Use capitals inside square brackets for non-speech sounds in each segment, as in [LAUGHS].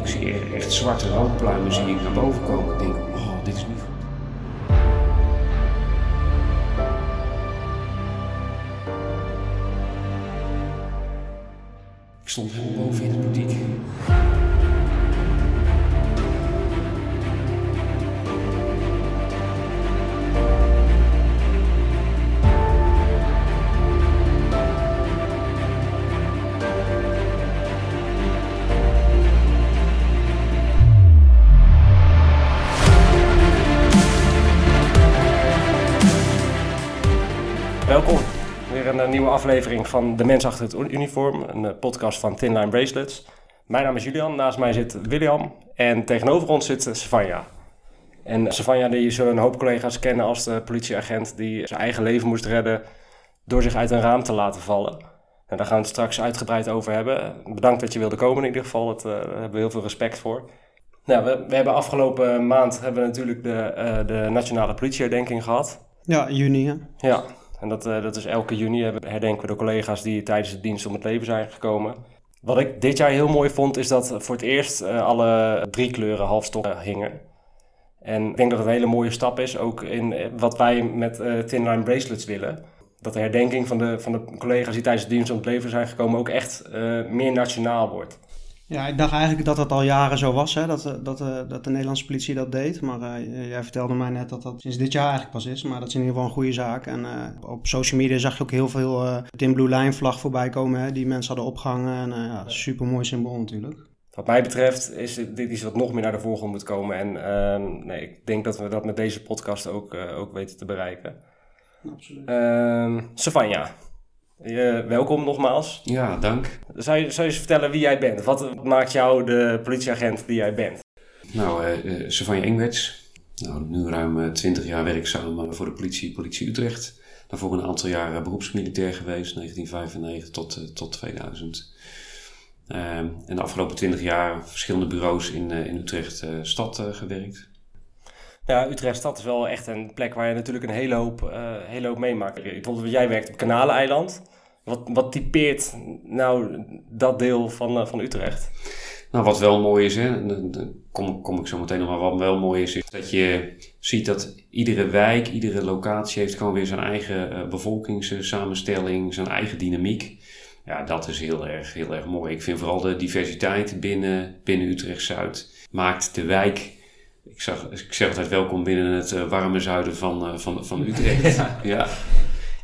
ik zie echt, zwarte rookpluimen zie ik naar boven komen. Ik denk, oh, dit is niet goed. Ik stond helemaal boven in de boutique. Een eh, aflevering van De Mens Achter het Uniform, een eh, podcast van Thin Line Bracelets. Mijn naam is Julian, naast mij zit William en tegenover ons zit eh, Savanja. En Savanja, die zullen een hoop collega's kennen als de politieagent die zijn eigen leven moest redden door zich uit een raam te laten vallen. En daar gaan we het straks uitgebreid over hebben. Bedankt dat je wilde komen in ieder geval, eh, daar hebben we heel veel respect voor. Nou, we, we hebben afgelopen maand hebben we natuurlijk de, eh, de Nationale Politieherdenking gehad. Ja, juni. Hè? Ja, en dat, eh, dat is elke juni hebben- herdenken we de collega's die tijdens de dienst om het leven zijn gekomen. Wat ik dit jaar heel mooi vond, is dat voor het eerst eh, alle drie kleuren halfstokken hingen. En ik denk dat het een hele mooie stap is, ook in eh, wat wij met eh Thin Line Bracelets willen. Dat de herdenking van de, van de collega's die tijdens de dienst om het leven zijn gekomen ook echt eh, meer nationaal wordt. Ja, ik dacht eigenlijk dat dat al jaren zo was, hè? Dat, eh, dat, eh, dat de Nederlandse politie dat deed. Maar eh, jij vertelde mij net dat dat sinds dit jaar eigenlijk pas is. Maar dat is in ieder geval een goede zaak. En op social media zag je ook heel veel uh, Tin Blue Line vlag voorbij komen, hè? Die mensen hadden opgehangen. En uh, ja, super mooi symbool natuurlijk. Wat mij betreft is dit iets wat nog meer naar de voorgrond moet komen. En ehm, nee, ik denk dat we dat met deze podcast ook, ook weten te bereiken. Absoluut. Ehm Savanja, je- welkom nogmaals. Ja, dank. Zou je, zou je eens vertellen wie jij bent? Wat maakt jou de politieagent die jij bent? Nou, eh uh, Savanja Engwets. Nou, nu ruim twintig jaar werkzaam eh, voor de politie, politie Utrecht. Daarvoor een aantal jaren beroepsmilitair geweest, 1995 tot, eh, tot 2000. Ehm, en de afgelopen twintig jaar verschillende bureaus in, eh, in Utrecht eh, stad eh, gewerkt. Ja, Utrecht stad is wel echt een plek waar je natuurlijk een hele hoop, eh, hele hoop meemaakt. Bijvoorbeeld, jij werkt op Kanaleiland. Wat, wat typeert nou dat deel van, eh, van Utrecht? Nou, wat wel mooi is, hè, kom, kom ik zo meteen nog maar wat wel mooi is, is dat je ziet dat iedere wijk, iedere locatie heeft gewoon weer zijn eigen eh, bevolkingssamenstelling, zijn eigen dynamiek. Ja, dat is heel erg, heel erg mooi. Ik vind vooral de diversiteit binnen, binnen Utrecht-Zuid maakt de wijk, ik, zag, ik zeg altijd welkom binnen het eh, warme zuiden van, eh, van, van Utrecht. [LAUGHS] ja.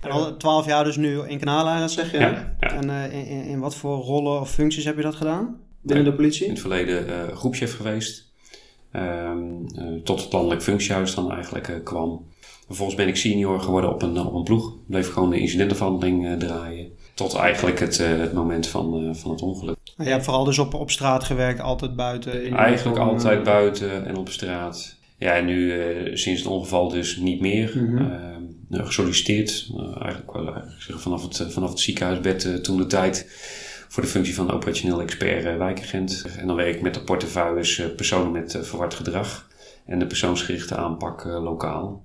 En al twaalf jaar dus nu in Kanalen, zeg je. Ja, ja. En uh, in, in, wat voor rollen of functies heb je dat gedaan? Binnen de politie? In het verleden uh, groepchef geweest. Um, uh, tot het landelijk functiehuis dan eigenlijk uh, kwam. Vervolgens ben ik senior geworden op een, op een ploeg. Bleef gewoon de incidentenverhandeling draaien. Tot eigenlijk het, het moment van, van het ongeluk. Je hebt vooral dus op, op straat gewerkt, altijd buiten? In eigenlijk altijd buiten en op straat. Ja, en nu sinds het ongeval dus niet meer. Mm -hmm. gesolliciteerd. eigenlijk wel eigenlijk zeggen, vanaf, het, vanaf het ziekenhuisbed toen de tijd voor de functie van operationeel expert wijkagent. En dan werk ik met de portefeuilles personen met verward gedrag en de persoonsgerichte aanpak lokaal.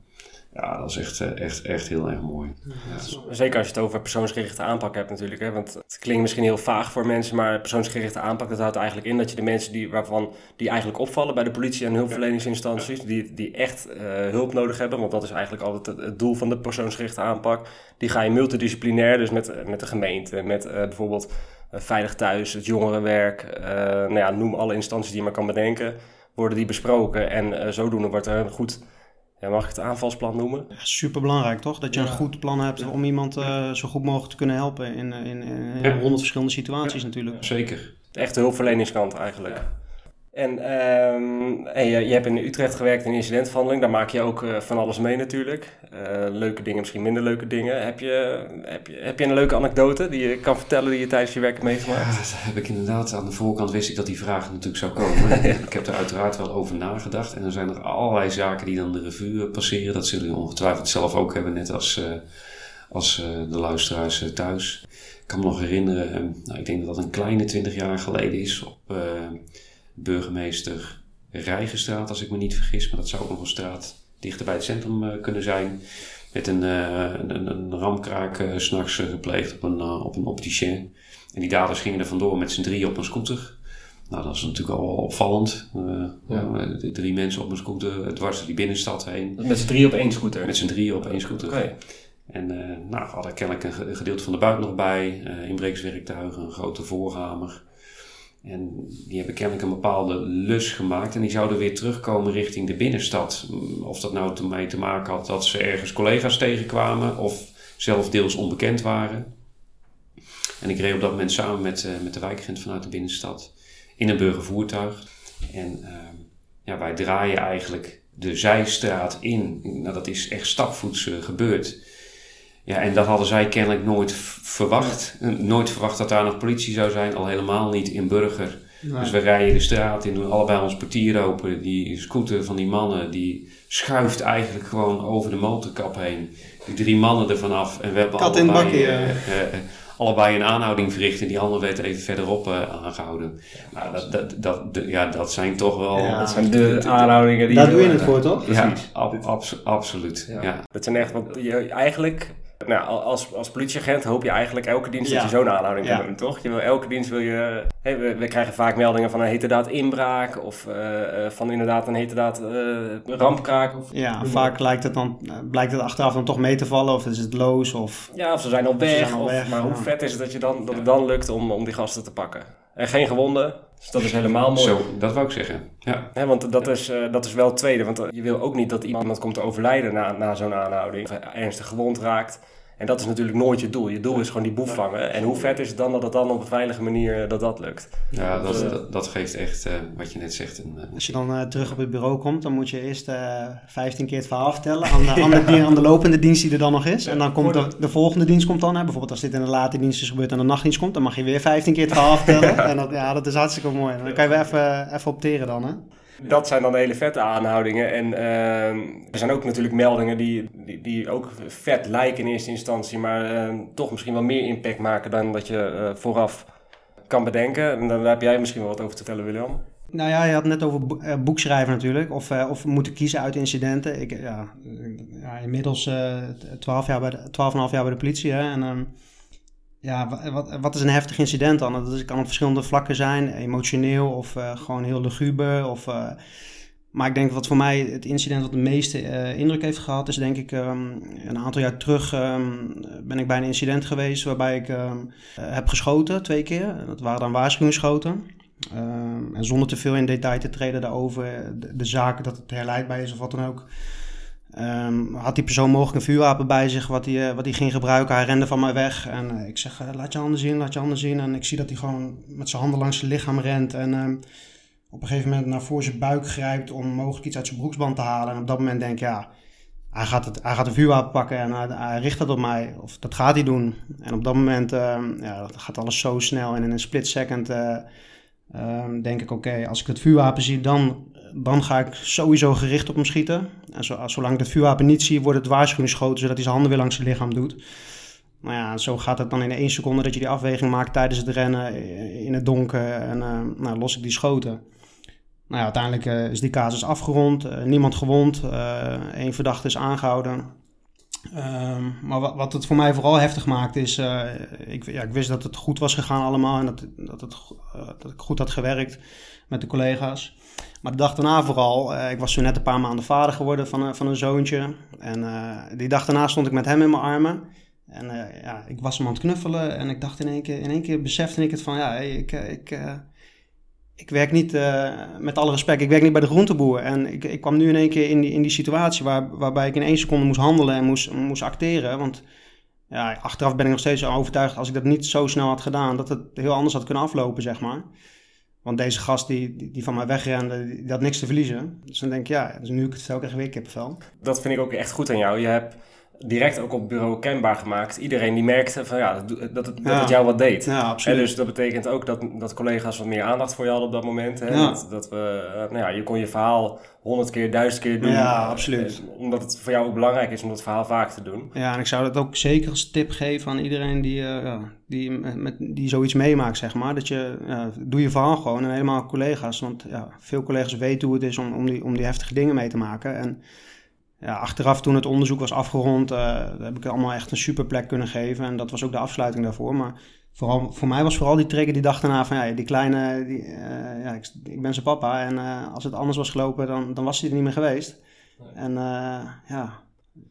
Ja, dat is echt, echt, echt heel erg mooi. Ja. Zeker als je het over persoonsgerichte aanpak hebt natuurlijk. Hè? Want het klinkt misschien heel vaag voor mensen, maar persoonsgerichte aanpak dat houdt eigenlijk in dat je de mensen die, waarvan, die eigenlijk opvallen bij de politie en hulpverleningsinstanties, ja. die, die echt hulp nodig hebben, want dat is eigenlijk altijd het, het, doel van de persoonsgerichte aanpak, die ga je multidisciplinair, dus met, met de gemeente, met bijvoorbeeld Veilig Thuis, het jongerenwerk, nou ja, noem alle instanties die je maar kan bedenken, worden die besproken. En zodoende wordt er een goed, ja, mag ik het aanvalsplan noemen? Ja, Super belangrijk toch? Dat je ja. een goed plan hebt ja. om iemand uh, zo goed mogelijk te kunnen helpen in, in, in honderd verschillende situaties natuurlijk. Zeker. De echte hulpverleningskant eigenlijk. En, um, en je, hebt in Utrecht gewerkt in incidentverhandeling. Daar maak je ook uh, van alles mee natuurlijk. Uh, leuke dingen, misschien minder leuke dingen. Heb je, heb, je, heb je een leuke anekdote die je kan vertellen die je tijdens je werk hebt meegemaakt? Ja, dat heb ik inderdaad. Aan de voorkant wist ik dat die vraag natuurlijk zou komen. [LAUGHS] ik heb er uiteraard wel over nagedacht. En er zijn nog allerlei zaken die dan de revue passeren. Dat zullen jullie ongetwijfeld zelf ook hebben, net als, uh, als de luisteraars thuis. Ik kan me nog herinneren, nou, ik denk dat dat een kleine twintig jaar geleden is op burgemeester Rijgenstraat, als ik me niet vergis. Maar dat zou ook nog een straat dichter bij het centrum uh, kunnen zijn. Met een, uh, een, een ramkraak uh, s'nachts gepleegd op een, op een opticien. En die daders gingen er vandoor met z'n drie op een scooter. Nou, dat is natuurlijk al opvallend. Uh, ja. drie mensen op een scooter dwars die binnenstad heen. Met z'n drie op één scooter? Met z'n drie op één scooter. Okay. En uh, nou, hadden kennelijk een gedeelte van de buik nog bij, uh, inbreekswerktuigen, een grote voorhamer. En die hebben kennelijk een bepaalde lus gemaakt en die zouden weer terugkomen richting de binnenstad. Mm, of dat nou ermee te maken had dat ze ergens collega's tegenkwamen of zelf deels onbekend waren. En ik reed op dat moment samen met, uh, met de wijkagent vanuit de binnenstad in een burgervoertuig. En uh, ja, wij draaien eigenlijk de zijstraat in. Nou, dat is echt stapvoets uh, gebeurd. Ja, en dat hadden zij kennelijk nooit verwacht. Nooit verwacht dat daar nog politie zou zijn, al helemaal niet in Burger. Dus we rijden de straat in, doen allebei ons portier open. Die scooter van die mannen, die schuift eigenlijk gewoon over de motorkap heen. Die drie mannen ervan af. En we hebben Kat allebei, in bakkie, uh, uh, allebei een aanhouding verricht. En die andere werd even verderop uh, aangehouden. Nou, dat, dat, dat, ja, dat zijn toch wel... Ja, dat zijn de, aanhoudingen die... Daar doe je het voor, toch? Ja, ab, absoluut. Ja. ja. Dat zijn echt... Want je, eigenlijk nou, als, als politieagent hoop je eigenlijk elke dienst dat je zo'n aanhouding ja. hebt, toch? Je wil, elke dienst wil je... Hey, we, we, krijgen vaak meldingen van een heterdaad inbraak... of uh, van inderdaad een heterdaad uh, rampkraak. Of, ja, vaak lijkt het dan, blijkt het achteraf dan toch mee te vallen... of is het loos of... Ja, of ze zijn op weg. Zijn al weg maar hoe vet is het dat, je dan, dat het dan lukt om, om die gasten te pakken? En geen gewonden, dus dat is helemaal mooi. Zo, dat wou ik zeggen. Ja. want dat, is, uh, dat is wel het tweede. Want je wil ook niet dat iemand komt te overlijden na, na zo'n aanhouding. Of ernstig gewond raakt. En dat is natuurlijk nooit je doel. Je doel is gewoon die boef vangen. En hoe vet is het dan dat het dan op een veilige manier eh, dat dat lukt? Ja, dat, dat, dat geeft echt, uh, wat je net zegt. Een, uh... Als je dan uh, terug op het bureau komt, dan moet je eerst uh, 15 keer het verhaal vertellen aan de, [LAUGHS] aan, de, aan de, lopende dienst die er dan nog is. En dan komt de, de volgende dienst komt dan. Hè, bijvoorbeeld als dit in de late dienst is gebeurd en de nachtdienst komt, dan mag je weer 15 keer het verhaal vertellen. [LAUGHS] En dat, ja, dat is hartstikke mooi. Dan kan je weer even, even opteren dan. Hè? Dat zijn dan hele vette aanhoudingen. En uh, er zijn ook natuurlijk meldingen die, die, die, ook vet lijken in eerste instantie, maar uh, toch misschien wel meer impact maken dan dat je uh, vooraf kan bedenken. En daar heb jij misschien wel wat over te vertellen, William. Nou ja, je had het net over boekschrijven natuurlijk, of, of moeten kiezen uit incidenten. Ik, ja, ja inmiddels 12,5 jaar, bij de, 12 jaar bij de politie. Hè, en, ehm, ja, wat, wat is een heftig incident dan? Dat kan op verschillende vlakken zijn, emotioneel of uh, gewoon heel luguber. Of, uh, maar ik denk wat voor mij het incident wat de meeste uh, indruk heeft gehad, is denk ik um, een aantal jaar terug um, ben ik bij een incident geweest waarbij ik um, heb geschoten twee keer. Dat waren dan waarschuwingsschoten. en zonder te veel in detail te treden daarover, de, de zaak dat het herleidbaar is of wat dan ook. Um, had die persoon mogelijk een vuurwapen bij zich wat hij, eh, wat ging gebruiken. Hij rende van mij weg. En uh, ik zeg, uh, laat je handen zien, laat je handen zien. En ik zie dat hij gewoon met zijn handen langs zijn lichaam rent. En um, op een gegeven moment naar voor zijn buik grijpt om mogelijk iets uit zijn broeksband te halen. En op dat moment denk ik, ja, hij gaat, het, hij gaat een vuurwapen pakken en hij, richt dat op mij. Of dat gaat hij doen. En op dat moment uh, ja, gaat alles zo snel. En in een split second denk ik, oké, als ik het vuurwapen zie, dan dan ga ik sowieso gericht op hem schieten. En zo, zolang ik vuurwapen niet zie, wordt het waarschuwingsschoten, zodat hij zijn handen weer langs zijn lichaam doet. Nou ja, zo gaat het dan in één seconde dat je die afweging maakt tijdens het rennen in het donker. En uh, nou, los ik die schoten. Nou ja, uiteindelijk uh, is die casus afgerond. Niemand gewond. Eén verdachte is aangehouden. Um, maar wat, wat, het voor mij vooral heftig maakt is... ik, ja, ik wist dat het goed was gegaan allemaal. En dat, dat, het, dat ik goed had gewerkt met de collega's. Maar de dag daarna vooral, uh, ik was zo net een paar maanden vader geworden van, uh, van een zoontje. En uh, die dag daarna stond ik met hem in mijn armen. En ja, ik was hem aan het knuffelen en ik dacht in één keer, in één keer besefte ik het van, ja, ik, ik, ik werk niet, met alle respect, ik werk niet bij de groenteboer. En ik, ik kwam nu in één keer in die, in die situatie waar, waarbij ik in één seconde moest handelen en moest, moest acteren. Want ja, achteraf ben ik nog steeds overtuigd, als ik dat niet zo snel had gedaan, dat het heel anders had kunnen aflopen, zeg maar. Want deze gast die, die, van mij wegrende, die, had niks te verliezen. Dus dan denk ik, ja, dus nu ik het krijg ik weer kippenvel. Dat vind ik ook echt goed aan jou. Je hebt direct ook op het bureau kenbaar gemaakt. Iedereen die merkte van ja, dat, dat, het, dat het jou wat deed. Ja, absoluut. En dus dat betekent ook dat, dat collega's wat meer aandacht voor je hadden op dat moment. Hè? Ja. Dat, dat we, uh, nou ja, je kon je verhaal honderd keer, duizend keer doen. Ja, absoluut. En, omdat het voor jou ook belangrijk is om dat verhaal vaak te doen. Ja, en ik zou dat ook zeker als tip geven aan iedereen die, uh, ja, die, met, die zoiets meemaakt, zeg maar. Dat je, uh, doe je verhaal gewoon en helemaal collega's. Want ja, veel collega's weten hoe het is om, om, die, om die heftige dingen mee te maken. En ja, achteraf toen het onderzoek was afgerond, uh, heb ik allemaal echt een super plek kunnen geven. En dat was ook de afsluiting daarvoor. Maar vooral, voor mij was vooral die trigger die dag daarna van ja, die kleine, die, eh, ja, ik, ik ben zijn papa. En eh, als het anders was gelopen, dan, dan was hij er niet meer geweest. En eh, ja,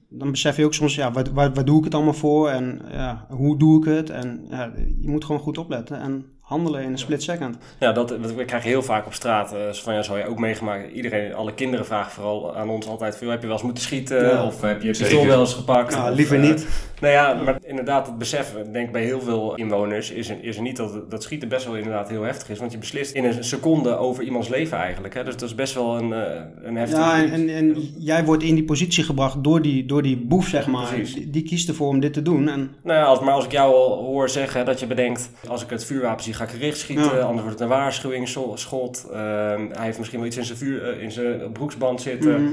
dan besef je ook soms, ja, waar, waar, waar doe ik het allemaal voor? En ja, hoe doe ik het? En ja, je moet gewoon goed opletten en handelen in een split second. Ja, dat, dat we krijgen heel vaak op straat. eh van ja, zou je ook meegemaakt. Iedereen, alle kinderen vragen vooral aan ons altijd veel. Heb je wel eens moeten schieten? Ja. of heb je je Zeker. pistool wel eens gepakt? Nou, Of, liever eh, niet. Nou ja, maar inderdaad, het beseffen, ik denk bij heel veel inwoners, is er, is er niet dat, dat schieten best wel inderdaad heel heftig is. Want je beslist in een seconde over iemands leven eigenlijk. Hè? Dus dat is best wel een, eh, een heftig... Ja, en, en, en jij wordt in die positie gebracht door die, door die boef, zeg maar. Precies. Die, die kiest ervoor om dit te doen. En Nou ja, als, maar als ik jou al hoor zeggen dat je bedenkt, als ik het vuurwapen zie, ga ik gericht schieten, Ja. anders wordt het een waarschuwingsschot. Ehm, hij heeft misschien wel iets in zijn, vuur, eh, in zijn broeksband zitten. Mhm.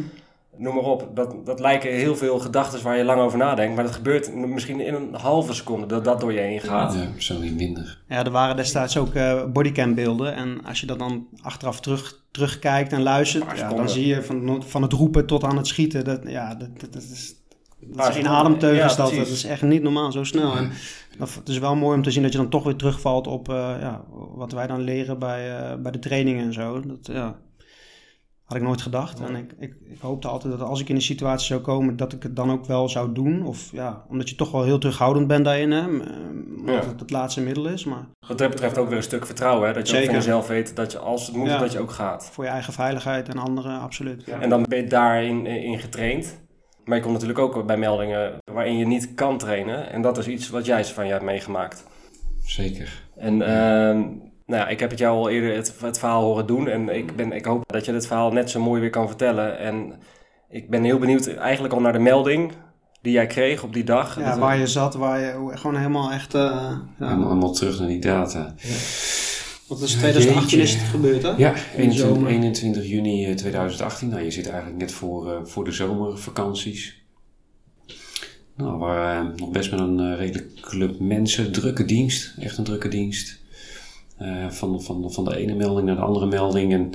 Noem maar op. Dat, dat lijken heel veel gedachten waar je lang over nadenkt. Maar dat gebeurt misschien in een halve seconde dat dat door je heen gaat. Ja, zo niet minder. Ja, er waren destijds ook eh bodycam beelden. En als je dat dan achteraf terug, terugkijkt en luistert, ja, dan zie je van, van het roepen tot aan het schieten. Dat, ja, dat, dat, dat is, dat is in seconden. ademteugen. Ja, dat, is echt niet normaal, zo snel. En dat, het is wel mooi om te zien dat je dan toch weer terugvalt op eh, ja, wat wij dan leren bij, eh, bij de trainingen en zo. Dat, ja, had ik nooit gedacht. En ik, ik, ik hoopte altijd dat als ik in een situatie zou komen, dat ik het dan ook wel zou doen. Of ja, omdat je toch wel heel terughoudend bent daarin, hè. Omdat het het laatste middel is. Maar Wat dat betreft ook weer een stuk vertrouwen. Hè? Dat je ook van jezelf weet dat je als het moet, dat je ook gaat. voor je eigen veiligheid en anderen, absoluut. En dan ben je daarin eh, in getraind. Maar je komt natuurlijk ook bij meldingen waarin je niet kan trainen. En dat is iets wat jij van je hebt meegemaakt. Zeker. En ehm, nou ja, ik heb het jou al eerder het, het verhaal horen doen. En ik, ben, ik hoop dat je het verhaal net zo mooi weer kan vertellen. En ik ben heel benieuwd eigenlijk al naar de melding die jij kreeg op die dag. Ja, waar je zat, waar je gewoon helemaal echt... eh ja. Helemaal, helemaal terug naar die data. Want dat is 2018 is het gebeurd, hè? Ja, In de 21, zomer. 21 juni eh, 2018. Nou, je zit eigenlijk net voor, eh, voor de zomervakanties. Nou, we waren nog best met een eh, redelijk club mensen. Drukke dienst, echt een drukke dienst. Eh, van, van, van de ene melding naar de andere melding. En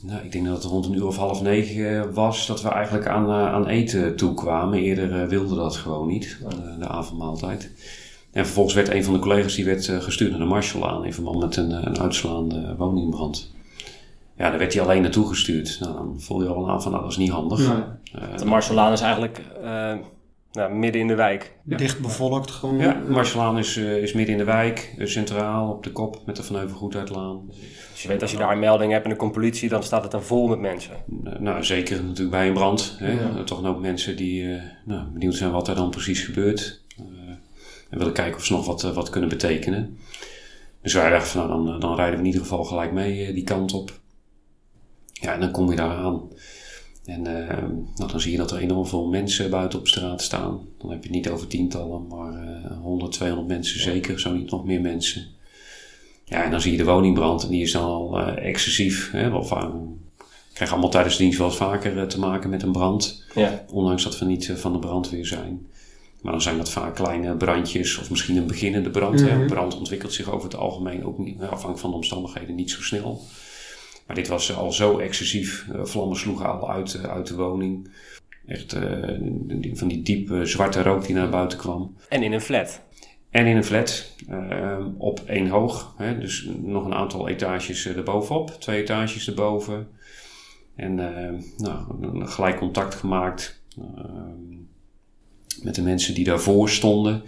nou, ik denk dat het rond een uur of half negen eh, was dat we eigenlijk aan, eh, aan eten toekwamen. Eerder eh, wilde dat gewoon niet, de avondmaaltijd. En vervolgens werd een van de collega's die werd eh, gestuurd naar de Marshall aan in verband met een, eh, een uitslaande woningbrand. Ja, daar werd hij alleen naartoe gestuurd. Nou, dan voel je al aan van, nou, dat is niet handig. Nee. Eh, De Marcellaan is eigenlijk eh, nou, midden in de wijk. Dicht bevolkt, gewoon. ja, Marshallaan is, eh, is midden in de wijk, centraal op de kop met de Van Heuvel Goedheidslaan. Dus je weet, als je daar een melding hebt en er komt politie, dan staat het er vol met mensen. Nou, zeker natuurlijk bij een brand. Hè? Ja. Toch ook mensen die eh, nou, benieuwd zijn wat er dan precies gebeurt. En willen kijken of ze nog wat, eh, wat kunnen betekenen. Dus wij dachten van, nou, dan, eh, dan rijden we in ieder geval gelijk mee eh, die kant op. Ja, en dan kom je daar aan. En nou, dan zie je dat er enorm veel mensen buiten op straat staan. Dan heb je het niet over tientallen, maar eh 100, 200 mensen zeker, zo niet nog meer mensen. Ja, en dan zie je de woningbrand en die is dan al excessief. Hè? Wel vaak, ik krijg allemaal tijdens de dienst wel eens vaker te maken met een brand. Ja. Ondanks dat we niet van de brandweer zijn. Maar dan zijn dat vaak kleine brandjes of misschien een beginnende brand. Een brand ontwikkelt zich over het algemeen ook niet, nou, afhankelijk van de omstandigheden, niet zo snel. Maar dit was al zo excessief. Eh, vlammen sloegen al uit, eh, uit de woning. Echt eh, van die diepe zwarte rook die naar buiten kwam. En in een flat. En in een flat, op één hoog. Hè, dus nog een aantal etages erbovenop, twee etages erboven. En nou, gelijk contact gemaakt eh, met de mensen die daarvoor stonden.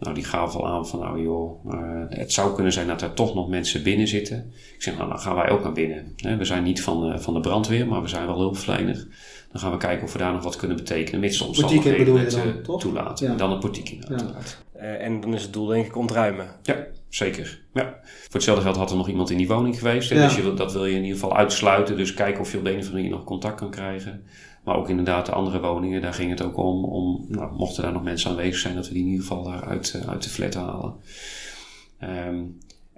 Nou, die gaven al aan van, nou joh, eh, het zou kunnen zijn dat er toch nog mensen binnen zitten. Ik zeg, nou, dan gaan wij ook naar binnen. Hè, we zijn niet van, eh, van de brandweer, maar we zijn wel hulpverlener. Dan gaan we kijken of we daar nog wat kunnen betekenen, mits de omstandigheden het toelaten. Ja. En dan een portiek inderdaad. Eh, en dan is het doel denk ik ontruimen. Ja, zeker. Ja. Voor hetzelfde geld had er nog iemand in die woning geweest. Ja. Dus je, dat wil je in ieder geval uitsluiten. Dus kijken of je op de een of andere manier nog contact kan krijgen. Maar ook inderdaad de andere woningen, daar ging het ook om. om nou, mochten daar nog mensen aanwezig zijn, dat we die in ieder geval daar uit, eh, uit de flat halen. Ehm,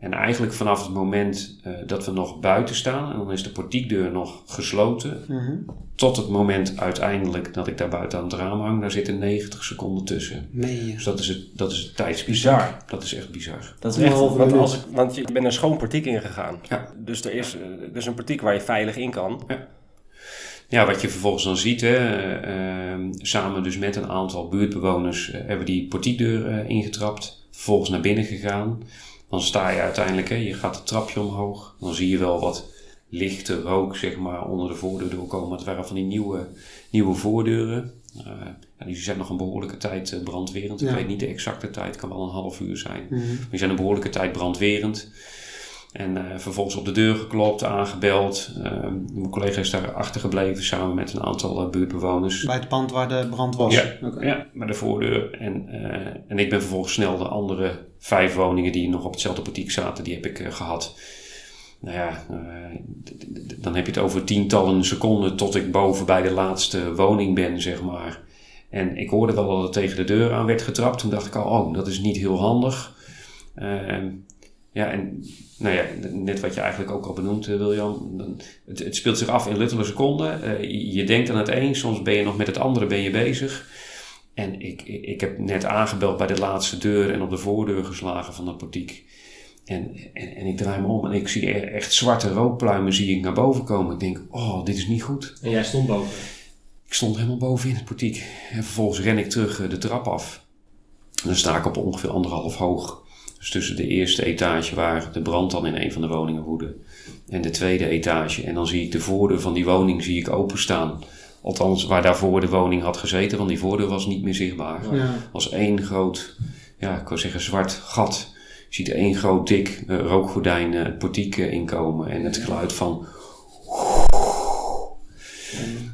en eigenlijk vanaf het moment eh, dat we nog buiten staan, en dan is de portiekdeur nog gesloten, Mhm. tot het moment uiteindelijk dat ik daar buiten aan het raam hang, daar zitten 90 seconden tussen. Je? Dus dat is het, dat is het. Bizar. Dat is echt bizar. Dat is echt, want, als ik, want je bent een schoon portiek ingegaan. Ja. Dus er is, eh, er is een portiek waar je veilig in kan. Ja, wat je vervolgens dan ziet, hè, eh, ehm, samen dus met een aantal buurtbewoners eh, hebben die portiekdeur ingetrapt. vervolgens naar binnen gegaan. Dan sta je uiteindelijk, hè, je gaat het trapje omhoog. Dan zie je wel wat lichte rook, zeg maar, onder de voordeur doorkomen. Het waren van die nieuwe, nieuwe voordeuren. Uh, ja, die zijn nog een behoorlijke tijd uh, brandwerend. Ja. Ik weet niet de exacte tijd, kan wel een half uur zijn. Mhm. Maar die zijn een behoorlijke tijd brandwerend. En eh, vervolgens op de deur geklopt, aangebeld. Uh, mijn collega is daar achtergebleven samen met een aantal uh, buurtbewoners. Bij het pand waar de brand was? Ja, ja bij de voordeur. En, uh, en ik ben vervolgens snel de andere vijf woningen die nog op hetzelfde portiek zaten, die heb ik uh, gehad. Nou ja, dan heb je het over tientallen seconden tot ik boven bij de laatste woning ben, zeg maar. En ik hoorde wel dat het tegen de deur aan werd getrapt. Toen dacht ik al, oh, dat is niet heel handig. Ehm, ja, en nou ja, net wat je eigenlijk ook al benoemd, William. Het, het speelt zich af in luttele seconden. Uh, je denkt aan het een, soms ben je nog met het andere ben je bezig. En ik, ik, heb net aangebeld bij de laatste deur en op de voordeur geslagen van dat portiek. En, en, en ik draai me om en ik zie echt zwarte rookpluimen zie ik naar boven komen. Ik denk, oh, dit is niet goed. En jij stond boven? Ik stond helemaal boven in het portiek. En vervolgens ren ik terug de trap af. En dan sta ik op ongeveer anderhalf hoog. Dus tussen de eerste etage waar de brand dan in een van de woningen woedde. En de tweede etage. En dan zie ik de voordeur van die woning zie ik openstaan. Althans, waar daarvoor de woning had gezeten. Want die voordeur was niet meer zichtbaar. Ja. Als één groot, ja, ik wil zeggen zwart gat. Je ziet één groot dik uh, rookgordijn uh, het portiek uh, inkomen. En het geluid van...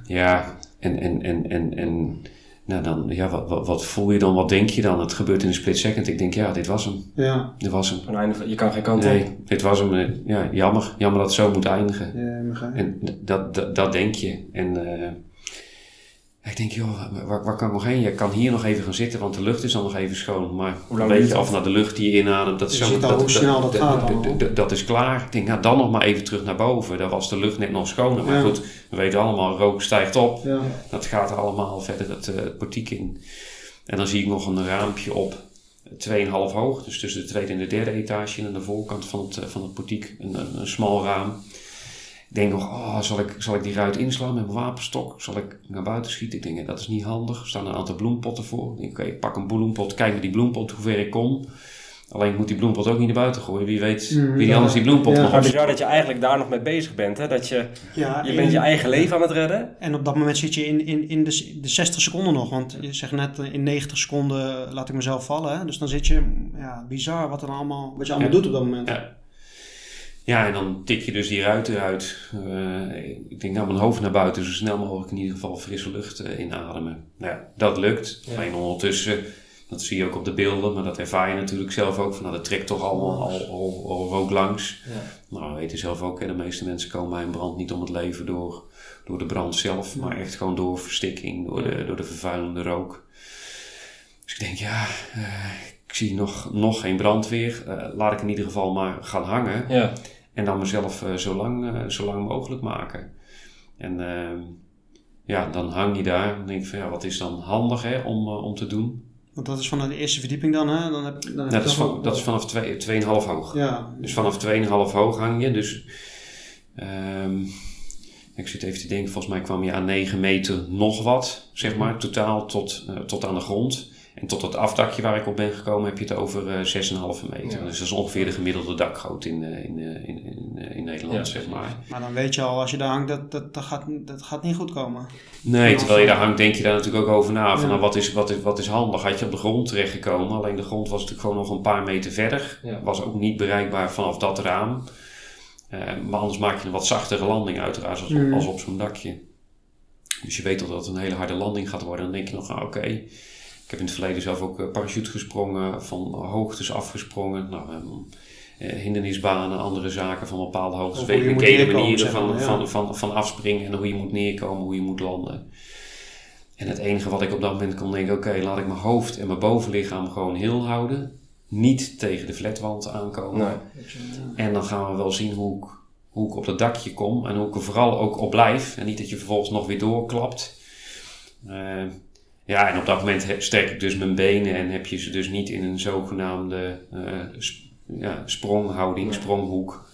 Ja, en, en, en, en, en nou dan, ja, wat, wat, wat, voel je dan? Wat denk je dan? Het gebeurt in een split second. Ik denk, ja, dit was hem. Ja. Dit was hem. Van einde, je kan geen kant nee, op. dit was hem. Ja, jammer. Jammer dat het zo moet eindigen. Ja, en dat, dat, dat denk je. En uh, ik denk, joh, waar, waar, kan ik nog heen? Je kan hier nog even gaan zitten, want de lucht is dan nog even schoon. Maar hoe lang weet je af naar de lucht die je inademt, dat is je zo... ziet al dat, hoe snel dat, gaat dat, is klaar. Ik denk, nou dan nog maar even terug naar boven. Daar was de lucht net nog schoner. Maar ja. goed, we weten allemaal, rook stijgt op. Ja. Dat gaat allemaal verder het, uh, portiek in. En dan zie ik nog een raampje op 2,5 hoog. Dus tussen de tweede en de derde etage. En aan de voorkant van het, van het portiek een, een, een smal raam. Ik denk nog, oh, zal, ik, zal ik die ruit inslaan met mijn wapenstok? Zal ik naar buiten schieten? Ik denk, dat is niet handig. Er staan een aantal bloempotten voor. Ik denk, oké, okay, pak een bloempot, kijk met die bloempot hoe ver ik kom. Alleen moet die bloempot ook niet naar buiten gooien. Wie weet, Mm, wie die ja. anders die bloempot Ja. nog Maar bizar dat je eigenlijk daar nog mee bezig bent. Hè? Dat je, Ja, je en- bent je eigen leven aan het redden. En op dat moment zit je in, in, in de, de 60 seconden nog. Want je zegt net, eh, in 90 seconden laat ik mezelf vallen. Hè? Dus dan zit je, ja, bizar wat, er allemaal, wat je allemaal Ja. doet op dat moment. Ja. Ja, en dan tik je dus die ruit eruit. Eh, ik denk, nou, mijn hoofd naar buiten, zo snel mogelijk in ieder geval frisse lucht eh, inademen. Nou ja, dat lukt. Ja. Alleen ondertussen, dat zie je ook op de beelden, maar dat ervaar je natuurlijk zelf ook. Van, nou, dat trekt toch allemaal al, al, al rook langs. Ja. Nou, we weten zelf ook, hè, de meeste mensen komen bij een brand niet om het leven door, door de brand zelf, maar echt gewoon door verstikking, door de, door de vervuilende rook. Dus ik denk, ja, eh, ik zie nog, nog geen brandweer. Laat ik in ieder geval maar gaan hangen. Ja. En dan mezelf eh, zo, lang, eh, zo lang mogelijk maken. En ehm, ja, dan hang je daar. Dan denk ik van ja, wat is dan handig hè, om, eh, om te doen? Want dat is van de eerste verdieping dan, hè? Dan heb, dan Nou, dat, is van, dat is vanaf 2,5 hoog. Ja, Dus vanaf 2,5 hoog hang je. Dus ehm, ik zit even te denken, volgens mij kwam je aan 9 meter nog wat, zeg maar, totaal tot, tot aan de grond. En tot het afdakje waar ik op ben gekomen heb je het over eh 6,5 meter. Ja. Dus dat is ongeveer de gemiddelde dakgoot in, eh, in, eh, in, in, eh, in Nederland, Ja, zeg maar. maar dan weet je al, als je daar hangt, dat, dat, dat, gaat, dat gaat niet goed komen. Nee, terwijl je daar hangt, denk je daar natuurlijk ook over na. Van, Ja. nou, wat, is, wat, is, wat is handig? Had je op de grond terechtgekomen? Alleen de grond was natuurlijk gewoon nog een paar meter verder. Ja. Was ook niet bereikbaar vanaf dat raam. Eh, maar anders maak je een wat zachtere landing uiteraard als, Mm. als op zo'n dakje. Dus je weet al dat het een hele harde landing gaat worden. Dan denk je nog, nou, oké. Ik heb in het verleden zelf ook eh, parachute gesprongen, van hoogtes afgesprongen. Nou, eh, hindernisbanen, andere zaken van bepaalde hoogtes. Of Weet hoe je ik hele manieren zeg van, maar, ja. van, van, van afspringen en hoe je moet neerkomen, hoe je moet landen. En het enige wat ik op dat moment kon denken, oké, laat ik mijn hoofd en mijn bovenlichaam gewoon heel houden. Niet tegen de flatwand aankomen. Nee. En dan gaan we wel zien hoe ik, hoe ik op dat dakje kom en hoe ik er vooral ook op blijf. En niet dat je vervolgens nog weer doorklapt. Eh, ja, en op dat moment sterk ik dus mijn benen en heb je ze dus niet in een zogenaamde eh, sp- ja, spronghouding, spronghoek.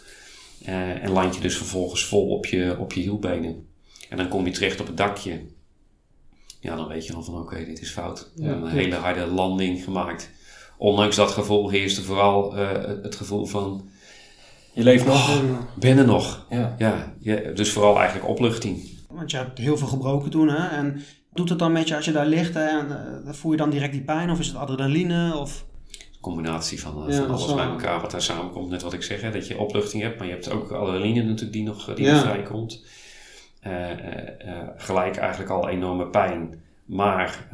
Eh, en land je dus vervolgens vol op je, op je hielbenen. En dan kom je terecht op het dakje. Ja, dan weet je al van oké, dit is fout. We Ja, hebben een hele harde landing gemaakt ondanks dat gevoel heerste vooral uh, het gevoel van... Je leeft nog. Oh, ben er nog. Ja. Ja, ja, dus vooral eigenlijk opluchting. Want je hebt heel veel gebroken toen, hè? En doet het dan met je als je daar ligt? En, uh, voel je dan direct die pijn? Of is het adrenaline? Of combinatie van, ja, van alles bij elkaar wat daar samenkomt. Net wat ik zeg, hè, dat je opluchting hebt, maar je hebt ook adrenaline natuurlijk die nog, die ja. nog vrijkomt. Uh, uh, gelijk eigenlijk al enorme pijn. Maar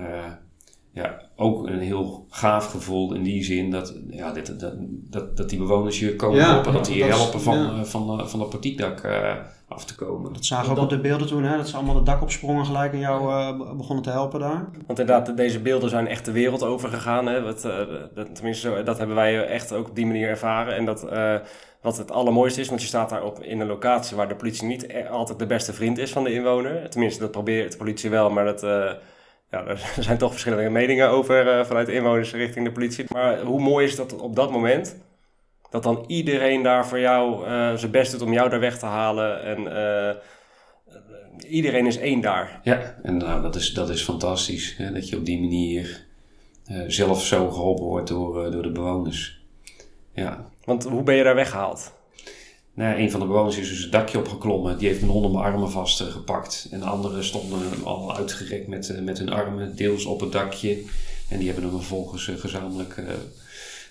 ja, ook een heel gaaf gevoel in die zin dat, ja, dit, dat, dat, dat die bewoners je komen ja, helpen. Dat die helpen van, ja. van, van dat portiekdak af te komen. Dat zagen we ook op de beelden toen, hè? dat ze allemaal het dak opsprongen gelijk en jou uh, begonnen te helpen daar. Want inderdaad, deze beelden zijn echt de wereld over gegaan. Hè? Wat, uh, dat, tenminste, zo, dat hebben wij echt ook op die manier ervaren. En dat, uh, wat het allermooiste is, want je staat daar op in een locatie waar de politie niet e-, altijd de beste vriend is van de inwoner. Tenminste, dat probeert de politie wel, maar dat, ja, er [LAUGHS] zijn toch verschillende meningen over vanuit de inwoners richting de politie. Maar hoe mooi is dat op dat moment dat dan iedereen daar voor jou uh, zijn best doet om jou daar weg te halen. En uh, iedereen is één daar. Ja, en nou, dat, is, dat is fantastisch. Hè, dat je op die manier uh, zelf zo geholpen wordt door, door de bewoners. Ja. Want hoe ben je daar weggehaald? Nou, een van de bewoners is dus het dakje opgeklommen. Die heeft mijn hond om mijn armen vastgepakt. En de anderen stonden al uitgerekt met, met hun armen, deels op het dakje. En die hebben hem vervolgens gezamenlijk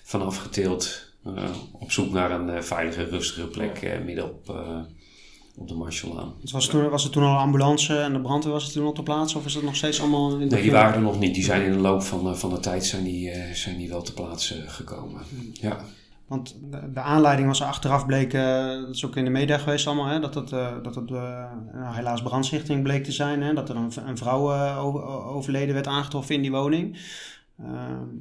vanaf getild uh, op zoek naar een uh, veilige, rustige plek uh, midden op, op de Marshallaan. Dus was, toen, was er toen al een ambulance en de brandweer was het toen op de plaats of is dat nog steeds allemaal in de Nee, die waren er nog niet. Die zijn in de loop van, van de tijd zijn die, zijn die wel te plaatse gekomen. Hmm. Ja. Want de, de, aanleiding was achteraf bleek, dat is ook in de media geweest allemaal, hè, dat het, dat het nou, helaas brandstichting bleek te zijn. Hè, dat er een, een vrouw overleden werd aangetroffen in die woning. Uh,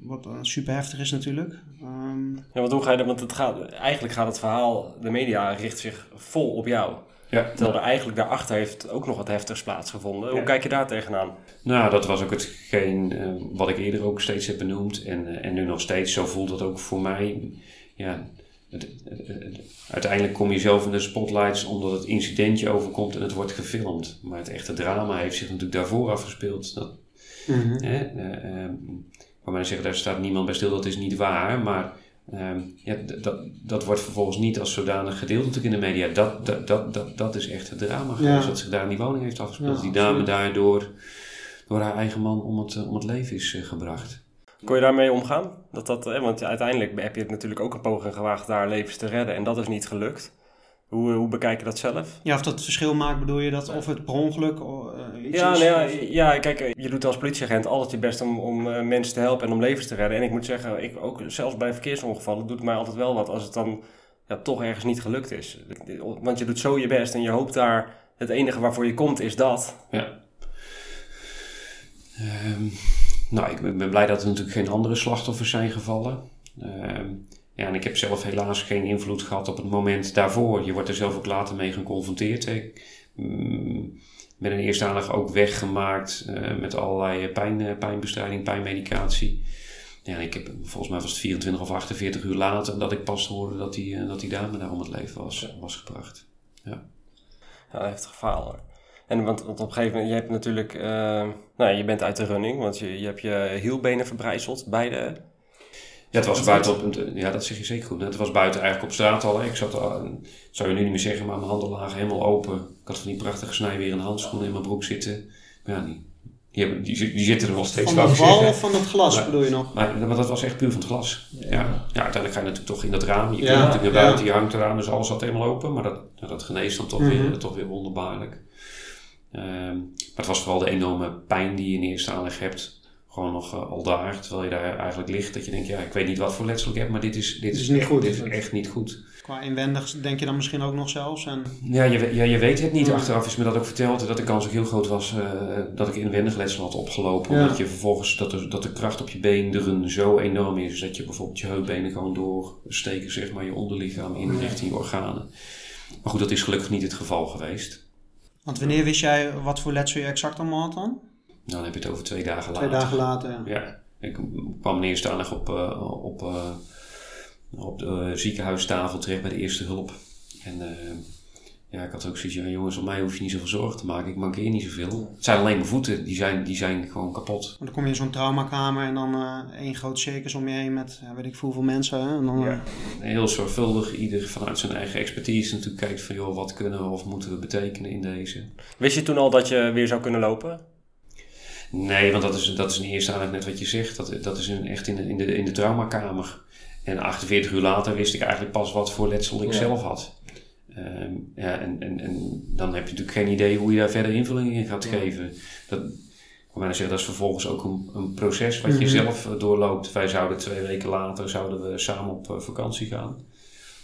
wat super heftig is natuurlijk. Um, ja, want hoe ga je dat? Want het gaat, eigenlijk gaat het verhaal, de media richt zich vol op jou. Ja. Terwijl er eigenlijk daarachter heeft ook nog wat heftigs plaatsgevonden. Hoe kijk je daar tegenaan? Nou, dat was ook hetgeen uh, wat ik eerder ook steeds heb benoemd. En, uh, en nu nog steeds, zo voelt het ook voor mij. Ja, het, het, uiteindelijk kom je zelf in de spotlights omdat het incidentje overkomt en het wordt gefilmd. Maar het echte drama heeft zich natuurlijk daarvoor afgespeeld. Dat, mm -hmm. ehm, waar men zeggen, daar staat niemand bij stil, dat is niet waar. Maar um, ja, dat, dat wordt vervolgens niet als zodanig gedeeld natuurlijk in de media. Dat, dat, dat, dat, dat is echt het drama geweest, wat zich daar in die woning heeft afgespeeld. Ja, die dame daardoor door haar eigen man om het, om het leven is uh, gebracht. Kon je daarmee omgaan? Dat dat, eh, want uiteindelijk heb je het natuurlijk ook een poging gewaagd daar levens te redden en dat is niet gelukt. Hoe, hoe bekijk je dat zelf? Ja, of dat verschil maakt, bedoel je dat? Of het per ongeluk uh, iets ja, is? Nou ja, ja, kijk, je doet als politieagent altijd je best om, om uh, mensen te helpen en om levens te redden. En ik moet zeggen, ik ook zelfs bij verkeersongevallen doet het mij altijd wel wat als het dan ja, toch ergens niet gelukt is. Want je doet zo je best en je hoopt daar, het enige waarvoor je komt is dat. Ja. Um, nou, ik ben blij dat er natuurlijk geen andere slachtoffers zijn gevallen. Um, ja, en ik heb zelf helaas geen invloed gehad op het moment daarvoor. Je wordt er zelf ook later mee geconfronteerd. Ik mm, ben in eerste ook weggemaakt uh, met allerlei pijn, uh, pijnbestrijding, pijnmedicatie. Ja, ik heb, volgens mij was het 24 of 48 uur later dat ik pas hoorde dat die, uh, dat die dame daar om het leven was, was gebracht. Ja, ja heftig verhaal hoor. En want, want, op een gegeven moment, je hebt natuurlijk, nou je bent uit de running, want je, je hebt je hielbenen verbrijzeld, beide. Ja, het was buiten op, ja, dat zeg je zeker goed. Het was buiten eigenlijk op straat al. Ik zat, al, zou je nu niet meer zeggen, maar mijn handen lagen helemaal open. Ik had van die prachtige snijweren handschoenen in mijn broek zitten. Maar ja, die, die, die, die zitten er wel steeds. Van de val of van het glas maar, bedoel je nog? Maar, maar, dat was echt puur van het glas. Ja. ja. uiteindelijk ga je natuurlijk toch in dat raam. Je ja, kunt natuurlijk naar buiten, je hangt eraan, dus alles zat helemaal open. Maar dat, dat geneest dan toch, mm -hmm. weer, toch weer wonderbaarlijk. Um, maar het was vooral de enorme pijn die je in eerste aanleg hebt gewoon nog uh, al daar, terwijl je daar eigenlijk ligt, dat je denkt, ja, ik weet niet wat voor letsel ik heb, maar dit is, dit, is, niet echt, goed. Dit is echt niet goed. Qua inwendig denk je dan misschien ook nog zelfs? En... Ja, je, ja, je weet het niet. Ja. Achteraf is me dat ook verteld, dat de kans ook heel groot was uh, dat ik inwendig letsel had opgelopen. Ja. Omdat je vervolgens, dat de, dat de kracht op je beenderen zo enorm is, dat je bijvoorbeeld je heupbenen gewoon doorsteken, zeg maar, je onderlichaam in richting je organen. Maar goed, dat is gelukkig niet het geval geweest. Want wanneer wist jij wat voor letsel je exact allemaal had dan? Dan heb je het over twee dagen later. Twee dagen later, ja. ja. Ik kwam eerst aandacht op, uh, op, uh, op de ziekenhuistafel terecht bij de eerste hulp. En uh, ja, ik had ook zoiets van, jongens, op mij hoef je niet zoveel zorgen te maken. Ik mankeer niet zoveel. Het zijn alleen mijn voeten, die zijn, die zijn gewoon kapot. Maar dan kom je in zo'n traumakamer en dan eh, één groot circus om je heen met, ja, weet ik veel, hoeveel mensen. Hè? En dan, Ja. eh, Heel zorgvuldig, ieder vanuit zijn eigen expertise natuurlijk kijkt van, joh, wat kunnen we of moeten we betekenen in deze. Wist je toen al dat je weer zou kunnen lopen? Nee, want dat is, dat is in eerste aandacht net wat je zegt. Dat, dat is in, echt in de, in, de, in de traumakamer. En 48 uur later wist ik eigenlijk pas wat voor letsel ik Ja. zelf had. Ehm, ja, en, en, en dan heb je natuurlijk geen idee hoe je daar verder invulling in gaat geven. Dat, bijna zeggen, dat is vervolgens ook een, een proces wat je Mhm. zelf eh, doorloopt. Wij zouden twee weken later zouden we samen op eh, vakantie gaan.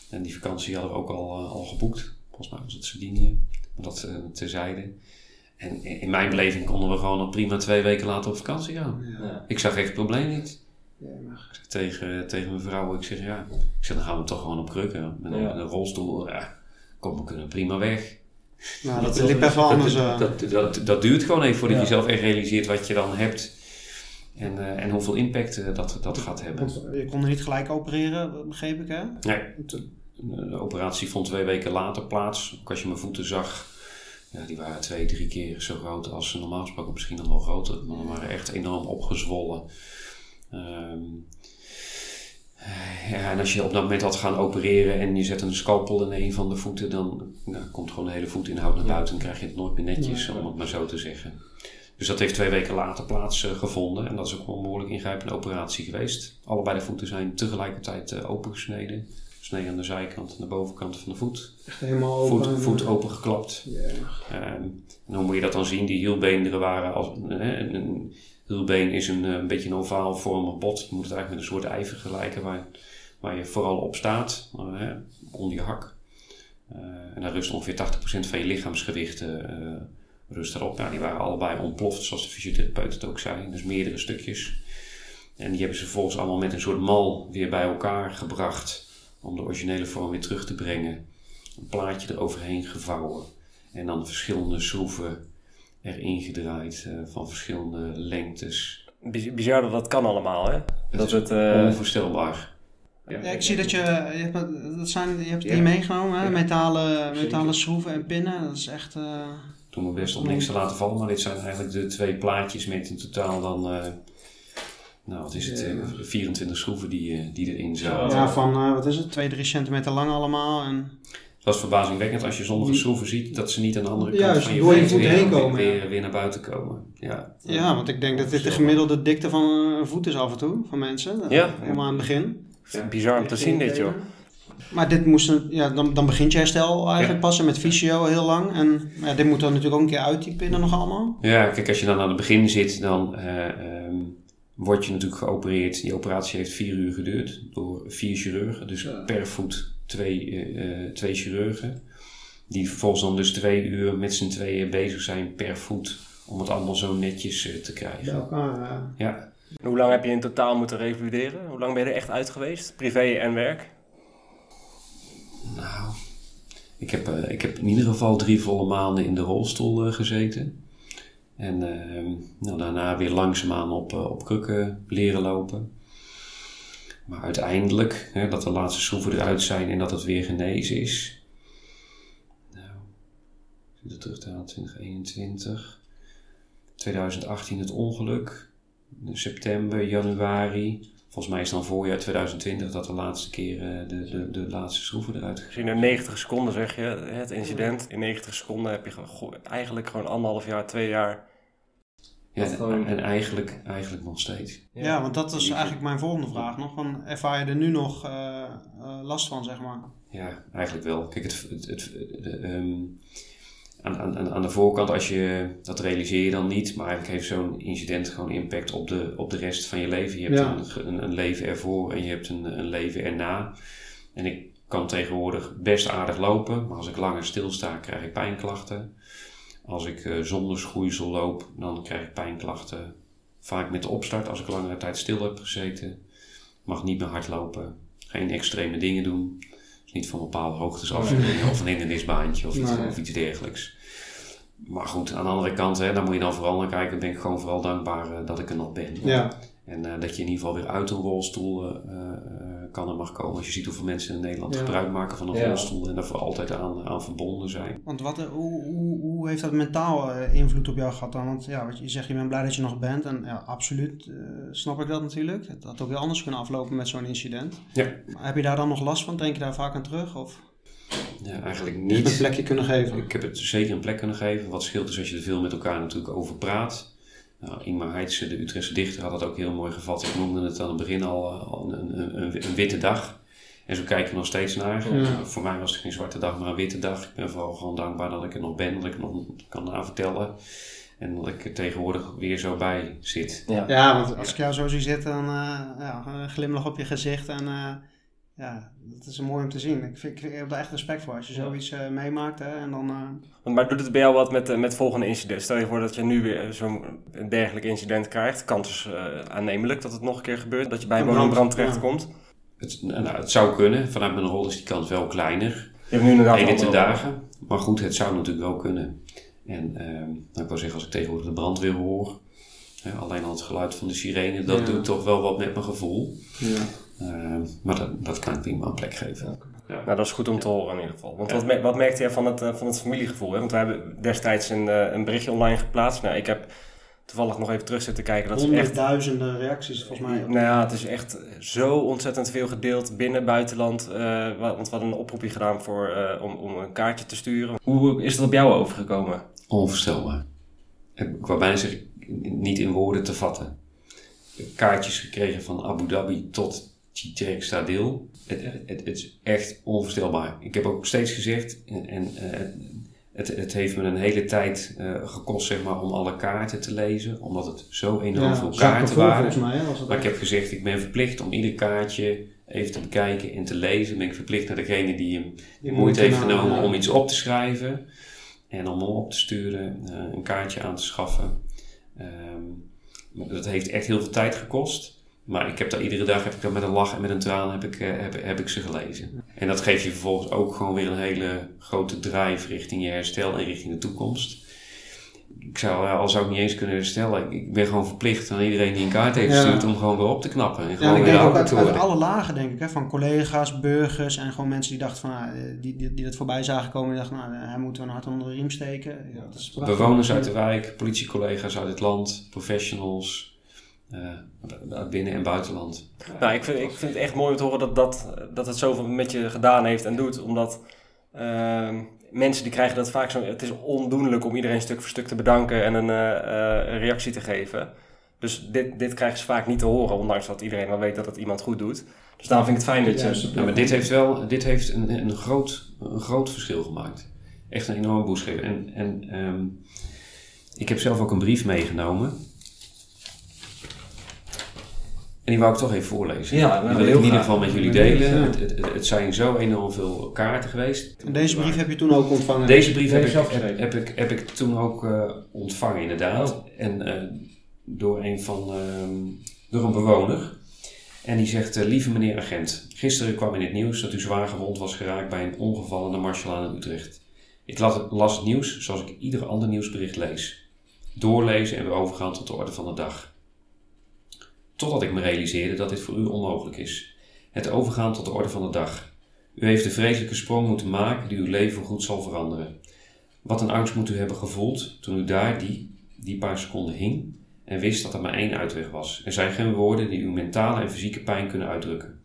En die vakantie hadden we ook al, eh, al geboekt. Volgens mij was het Sardinië. Maar dat eh, terzijde. En in mijn beleving konden we gewoon al prima twee weken later op vakantie gaan. Ja. Ik zag echt het probleem niet. ja, maar- Ik zeg tegen, tegen mijn vrouw, ik zeg ja, ik zeg, dan gaan we toch gewoon op krukken. Met een, Ja. met een rolstoel, ja, kom, we kunnen prima weg. Nou, dat liep even anders. eh. Dat, dat, dat, dat duurt gewoon even voordat Ja. je zelf echt realiseert wat je dan hebt. En, eh, en hoeveel impact eh, dat, dat gaat hebben. Je kon er niet gelijk opereren, begreep ik hè? Nee, de, operatie vond twee weken later plaats. Ook als je mijn voeten zag, ja, die waren twee, drie keer zo groot als ze normaal gesproken, misschien nog wel groter. Maar die waren echt enorm opgezwollen. Ehm, ja, en als je op dat moment had gaan opereren en je zet een scalpel in een van de voeten, dan nou, komt gewoon de hele voetinhoud naar buiten en krijg je het nooit meer netjes, om het maar zo te zeggen. Dus dat heeft twee weken later plaatsgevonden en dat is ook wel een behoorlijk ingrijpende operatie geweest. Allebei de voeten zijn tegelijkertijd eh, opengesneden. Snee aan de zijkant en de bovenkant van de voet. Echt helemaal open. Voet, voet opengeklapt. Ja. Ehm, en hoe moet je dat dan zien? Die hielbeenderen waren als... eh, een, een hielbeen is een, eh, een beetje een ovaal vormig bot. Je moet het eigenlijk met een soort ei vergelijken waar, je vooral op staat. eh, onder je hak. Eh, en daar rust ongeveer 80% van je lichaamsgewicht eh, eh, rust erop. Nou, die waren allebei ontploft, zoals de fysiotherapeut het ook zei. Dus meerdere stukjes. En die hebben ze vervolgens allemaal met een soort mal weer bij elkaar gebracht. Om de originele vorm weer terug te brengen. Een plaatje eroverheen gevouwen. En dan verschillende schroeven erin gedraaid. eh, van verschillende lengtes. Biz- Bizar dat dat kan allemaal, hè? Dat is het... eh, Onvoorstelbaar. Ja, ik zie dat je, je hebt, dat zijn, je hebt Ja. die meegenomen, hè? Ja. Metalen, metalen schroeven en pinnen. Dat is echt, eh, Toen mijn best om niks te laten vallen. Maar dit zijn eigenlijk de twee plaatjes met in totaal dan... eh, nou, wat is het? eh, 24 schroeven die, eh, die erin zaten. ja, van, eh, wat is het, 2, 3 centimeter lang allemaal. En, Dat is verbazingwekkend als je sommige schroeven ziet dat ze niet aan de andere kant Juist, van je door je voet weer, heen komen, Weer, ja. weer, weer naar buiten komen. Ja, ja, want ik denk dat dit de gemiddelde dikte van een voet is af en toe, van mensen. Ja. Helemaal aan het begin. Bizar om te zien dit, joh. Maar dit moest, ja, dan, dan begint je herstel eigenlijk pas en met fysio heel lang. En ja, dit moet dan natuurlijk ook een keer uit die pinnen nog allemaal. Ja, kijk, als je dan aan het begin zit, dan eh, ehm, word je natuurlijk geopereerd. Die operatie heeft vier uur geduurd door vier chirurgen. Dus per voet twee, eh, eh, twee chirurgen. Die vervolgens dan dus twee uur met z'n tweeën bezig zijn per voet om het allemaal zo netjes eh, te krijgen. elkaar, ja. Ja, Hoe lang heb je in totaal moeten revalideren? Hoe lang ben je er echt uit geweest? Privé en werk? nou, ik heb, eh, ik heb in ieder geval drie volle maanden in de rolstoel eh, gezeten. En ehm, nou, daarna weer langzaamaan op, op krukken leren lopen. Maar uiteindelijk, hè, dat de laatste schroeven eruit zijn en dat het weer genezen is. Nou, ik er terug te halen, 2021. 2018 het ongeluk. September, januari. Volgens mij is dan voorjaar 2020 dat de laatste keer eh, de, de, de laatste schroeven eruit je in 90 seconden zeg je, het incident. In 90 seconden heb je eigenlijk gewoon anderhalf jaar, twee jaar. Ja, Dat en, gewoon- en eigenlijk, eigenlijk nog steeds. Ja, want dat is eigenlijk mijn volgende vraag nog. Van, ervaar je er nu nog eh, eh, last van, zeg maar? Ja, eigenlijk wel. Kijk, het, het, het, de, ehm, aan, aan, aan de voorkant, als je, dat realiseer je dan niet, maar eigenlijk heeft zo'n incident gewoon impact op de, op de rest van je leven. Je hebt Ja. een, een, een leven ervoor en je hebt een, een leven erna. En ik kan tegenwoordig best aardig lopen, maar als ik langer stilsta, krijg ik pijnklachten. Als ik eh, zonder schoeisel loop, dan krijg ik pijnklachten. Vaak met de opstart, als ik langere tijd stil heb gezeten. Mag niet meer hard lopen. Geen extreme dingen doen. Dus niet van bepaalde hoogtes afspringen [LAUGHS] of een hindernisbaantje of iets, Nee. of iets dergelijks. Maar goed, aan de andere kant, hè, daar moet je dan vooral naar kijken. Ben ik gewoon vooral dankbaar eh, dat ik er nog ben. Ja. En eh, dat je in ieder geval weer uit een rolstoel kan en mag komen. Als je ziet hoeveel mensen in Nederland Ja. gebruik maken van een Ja. rolstoel en daar voor altijd aan, aan verbonden zijn. Want wat, eh, hoe, hoe, hoe heeft dat mentaal eh, invloed op jou gehad dan? Want ja, wat je zegt, je bent blij dat je nog bent. En ja, absoluut eh, snap ik dat natuurlijk. Het had ook heel anders kunnen aflopen met zo'n incident. Ja. Maar heb je daar dan nog last van? Denk je daar vaak aan terug? Of Ja, eigenlijk een niet. plekje kunnen geven? Ik heb het zeker een plek kunnen geven. Wat scheelt is als je er veel met elkaar natuurlijk over praat. Nou, Ingmar Heitse, de Utrechtse dichter, had dat ook heel mooi gevat. Ik noemde het aan het begin al, eh, al een, een, een, een witte dag. En zo kijken we nog steeds naar. Ja. Voor mij was het geen zwarte dag, maar een witte dag. Ik ben vooral gewoon dankbaar dat ik er nog ben, dat ik er nog kan navertellen. En dat ik er tegenwoordig weer zo bij zit. Ja. Ja, want als ik jou zo zie zitten, dan eh, ja, een glimlach op je gezicht. En eh, ja, dat is mooi om te zien. Ik, vind, ik heb er echt respect voor als je zoiets eh, meemaakt. Hè, en dan, eh, Want Maar doet het bij jou wat met, eh, met volgende incident? Stel je voor dat je nu weer zo'n dergelijk incident krijgt. Kans is eh, aannemelijk dat het nog een keer gebeurt. Dat je bij een brand, woningbrand ja. terechtkomt. Het, nou, het zou kunnen. Vanuit mijn rol is die kans wel kleiner. Je hebt nu inderdaad Heden te andere- dagen. Maar goed, het zou natuurlijk wel kunnen. En ehm, nou, ik wil zeggen, als ik tegenwoordig de brandweer hoor, hè, alleen al het geluid van de sirene, dat Ja. doet toch wel wat met mijn gevoel. ja. Ehm, maar dat, dat kan ik prima een plek geven. Nou, dat is goed om te horen in ieder geval. Want Ja. wat, wat merkte jij van het, eh, van het familiegevoel? Hè? Want we hebben destijds een, eh, een berichtje online geplaatst. Nou, ik heb toevallig nog even terug zitten kijken. Dat is echt Honderdduizenden reacties volgens mij. Nou ja, het is echt zo ontzettend veel gedeeld binnen buitenland. eh, wa- want we hadden een oproepje gedaan voor, eh, om, om een kaartje te sturen. Hoe is het op jou overgekomen? Onvoorstelbaar. Ik wou bijna zeggen, niet in woorden te vatten. Kaartjes gekregen van Abu Dhabi tot Chiterek Stadil. Het, het, het is echt onvoorstelbaar. Ik heb ook steeds gezegd, en, en eh, het, het heeft me een hele tijd eh, gekost zeg maar, om alle kaarten te lezen. Omdat het zo enorm veel kaarten waren. mij. Maar ik heb gezegd, ik ben verplicht om ieder kaartje even te bekijken en te lezen. Ben ik verplicht naar degene die hem de moeite heeft genomen ja. om iets op te schrijven. En om hem op te sturen, eh, een kaartje aan te schaffen. Ehm, dat heeft echt heel veel tijd gekost. Maar ik heb daar iedere dag heb ik daar met een lach en met een traan heb ik, eh, heb, heb ik ze gelezen. En dat geeft je vervolgens ook gewoon weer een hele grote drive richting je herstel en richting de toekomst. Ik zou, eh, al zou ik niet eens kunnen herstellen, ik, ben gewoon verplicht aan iedereen die een kaart heeft Ja. gestuurd om gewoon weer op te knappen. En Ja, gewoon en ik weer denk ook uit, uit alle lagen, denk ik. Hè, van collega's, burgers en gewoon mensen die dachten van... ah, eh, die, die, die dat voorbij zagen komen en dachten... nou, hij moeten we een hart onder de riem steken. Ja, dat is. Bewoners uit de wijk, politiecollega's uit het land, professionals, eh, binnen- en buitenland. Nou, ik vind, ik vind het echt mooi om te horen dat, dat, dat het zoveel met je gedaan heeft en doet. Omdat ehm, mensen die krijgen dat vaak zo... Het is ondoenlijk om iedereen stuk voor stuk te bedanken en een, eh, eh, reactie te geven. Dus dit, dit krijgen ze vaak niet te horen, ondanks dat iedereen wel weet dat het iemand goed doet. Dus daarom vind ik het fijn dat je... Ja, maar dit heeft wel dit heeft een, een, groot, een groot verschil gemaakt. Echt een enorme boost gegeven. En, en ehm, ik heb zelf ook een brief meegenomen. En die wou ik toch even voorlezen. Ja, nou, die wil ik in ieder geval met jullie delen. Het, het, het- het zijn zo enorm veel kaarten geweest. En deze brief heb je toen ook ontvangen? Deze brief heb, Deze ik, zelf heb, heb ik, heb ik toen ook eh, ontvangen, inderdaad. Oh. En eh, door een van ehm, door een bewoner. En die zegt: eh, Lieve meneer agent, gisteren kwam in het nieuws dat u zwaar gewond was geraakt bij een ongeval aan de Marselaan in Utrecht. Ik las het, las het nieuws zoals ik ieder ander nieuwsbericht lees. Doorlezen en weer overgaan tot de orde van de dag. Totdat ik me realiseerde dat dit voor u onmogelijk is. Het overgaan tot de orde van de dag. U heeft de vreselijke sprong moeten maken die uw leven goed zal veranderen. Wat een angst moet u hebben gevoeld toen u daar die, die paar seconden hing en wist dat er maar één uitweg was. Er zijn geen woorden die uw mentale en fysieke pijn kunnen uitdrukken.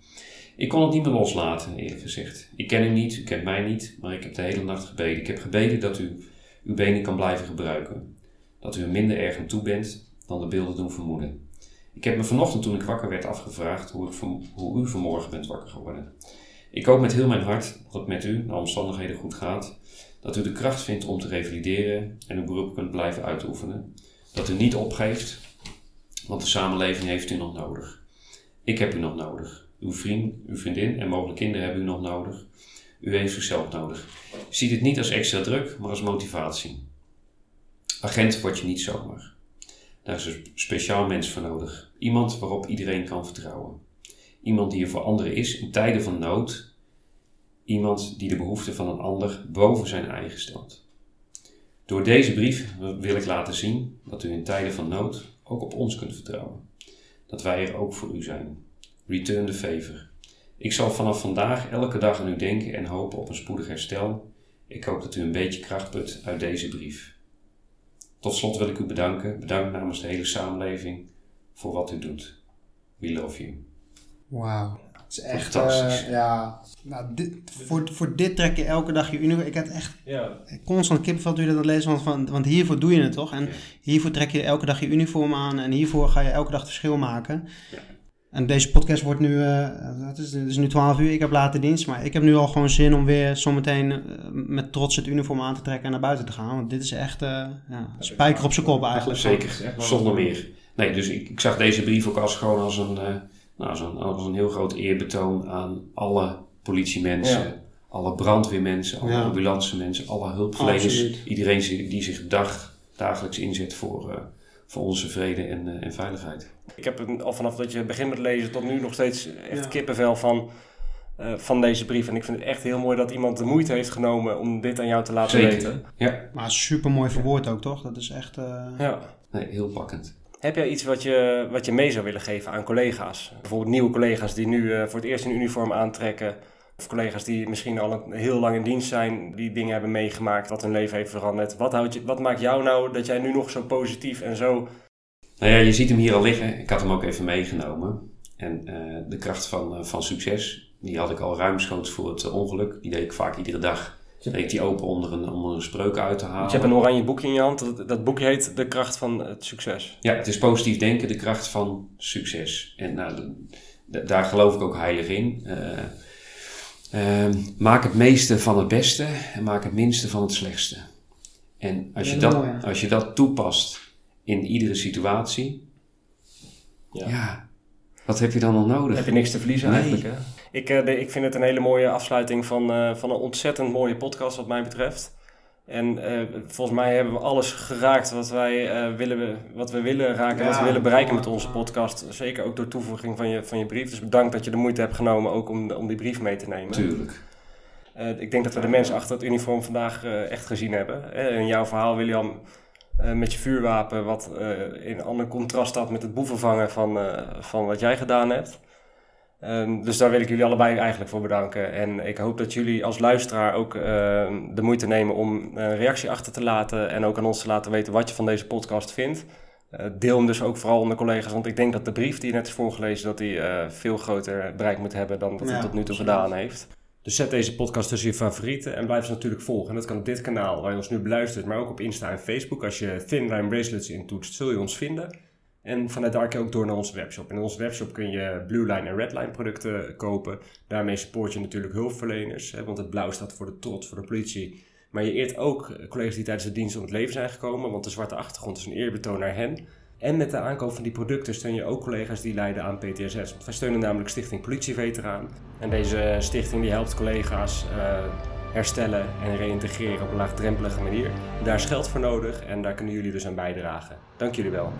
Ik kon het niet meer loslaten, eerlijk gezegd. Ik ken u niet, u kent mij niet, maar ik heb de hele nacht gebeden. Ik heb gebeden dat u uw benen kan blijven gebruiken. Dat u er minder erg aan toe bent dan de beelden doen vermoeden. Ik heb me vanochtend toen ik wakker werd afgevraagd hoe, hoe u vanmorgen bent wakker geworden. Ik hoop met heel mijn hart dat het met u, naar omstandigheden, goed gaat. Dat u de kracht vindt om te revalideren en uw beroep kunt blijven uitoefenen. Dat u niet opgeeft, want de samenleving heeft u nog nodig. Ik heb u nog nodig. Uw vriend, uw vriendin en mogelijk kinderen hebben u nog nodig. U heeft zichzelf nodig. Zie dit niet als extra druk, maar als motivatie. Agent word je niet zomaar. Daar is een speciaal mens voor nodig. Iemand waarop iedereen kan vertrouwen. Iemand die er voor anderen is in tijden van nood. Iemand die de behoeften van een ander boven zijn eigen stelt. Door deze brief wil ik laten zien dat u in tijden van nood ook op ons kunt vertrouwen. Dat wij er ook voor u zijn. Return the favor. Ik zal vanaf vandaag elke dag aan u denken en hopen op een spoedig herstel. Ik hoop dat u een beetje kracht put uit deze brief. Tot slot wil ik u bedanken, bedankt namens de hele samenleving, voor wat u doet. We love you. Wauw. Het is echt, Fantastisch. eh, ja. Nou, dit, voor, voor dit trek je elke dag je uniform. Ik had echt Ja. constant kippenvel toen je dat lezen, want, van, want hiervoor doe je het toch? En Ja. hiervoor trek je elke dag je uniform aan en hiervoor ga je elke dag het verschil maken. Ja. En deze podcast wordt nu, eh wat is het, het is nu 12 uur, ik heb later dienst, maar ik heb nu al gewoon zin om weer zometeen eh, met trots het uniform aan te trekken en naar buiten te gaan. Want dit is echt eh, ja, spijker op zijn kop eigenlijk. Zeker, zonder meer. Nee, dus ik, ik zag deze brief ook als gewoon als een, eh, nou, als een, als een heel groot eerbetoon aan alle politiemensen, Ja. alle brandweermensen, alle Ja. ambulancemensen, alle hulpverleners. Absoluut. Iedereen die, zich dag, dagelijks inzet voor, eh, voor onze vrede en, eh, en veiligheid. Ik heb het al vanaf dat je begint met lezen tot nu nog steeds echt Ja. kippenvel van, eh, van deze brief. En ik vind het echt heel mooi dat iemand de moeite heeft genomen om dit aan jou te laten Zeker. weten. Ja, Maar super mooi verwoord ook, toch? Dat is echt. eh, Ja. nee, heel pakkend. Heb jij iets wat je, wat je mee zou willen geven aan collega's? Bijvoorbeeld nieuwe collega's die nu eh, voor het eerst een uniform aantrekken. Of collega's die misschien al een, heel lang in dienst zijn, die dingen hebben meegemaakt, wat hun leven heeft veranderd. Wat, houdt je, wat maakt jou nou dat jij nu nog zo positief en zo... Nou ja, je ziet hem hier al liggen. Ik had hem ook even meegenomen. En eh, de kracht van, eh, van succes, die had ik al ruimschoots voor het eh, ongeluk. Die deed ik vaak iedere dag. Deed ik die open onder een, onder een spreuk uit te halen. Je hebt een oranje boekje in je hand. Dat, dat boekje heet De kracht van het succes. Ja, het is positief denken, de kracht van succes. En nou, daar geloof ik ook heilig in. Eh, ehm, maak het meeste van het beste en maak het minste van het slechtste. En als je, Dat mooi, als je dat toepast in iedere situatie, Ja. ja, wat heb je dan nog Dan nodig? heb je niks te verliezen Nee. eigenlijk. Hè? Ik, eh, de- ik vind het een hele mooie afsluiting van, eh, van een ontzettend mooie podcast wat mij betreft. En eh, volgens mij hebben we alles geraakt wat wij eh, willen, wat we willen raken en wat we willen bereiken met onze podcast. Zeker ook door toevoeging van je, van je brief. Dus bedankt dat je de moeite hebt genomen ook om, om die brief mee te nemen. Tuurlijk. Eh, ik denk dat we de mensen achter het uniform vandaag echt gezien hebben. In jouw verhaal, William, met je vuurwapen, wat in ander contrast staat met het boevenvangen van, van wat jij gedaan hebt. Ehm, dus daar wil ik jullie allebei eigenlijk voor bedanken. En ik hoop dat jullie als luisteraar ook ehm, de moeite nemen om een reactie achter te laten. En ook aan ons te laten weten wat je van deze podcast vindt. Eh, deel hem dus ook vooral onder collega's. Want ik denk dat de brief die je net is voorgelezen, dat die eh, veel groter bereik moet hebben dan dat hij tot nu toe gedaan heeft. Dus zet deze podcast tussen je favorieten en blijf ze natuurlijk volgen. En dat kan op dit kanaal waar je ons nu beluistert, maar ook op Insta en Facebook. Als je Thin Line Bracelets intoetst, zul je ons vinden. En vanuit daar kun je ook door naar onze webshop. In onze webshop kun je Blue Line en Red Line producten kopen. Daarmee support je natuurlijk hulpverleners, hè, want het blauw staat voor de trots, voor de politie. Maar je eert ook collega's die tijdens de dienst om het leven zijn gekomen, want de zwarte achtergrond is een eerbetoon naar hen. En met de aankoop van die producten steun je ook collega's die lijden aan PTSS. Want wij steunen namelijk Stichting Politieveteraan. En deze stichting die helpt collega's eh, herstellen en reïntegreren op een laagdrempelige manier. Daar is geld voor nodig en daar kunnen jullie dus aan bijdragen. Dank jullie wel.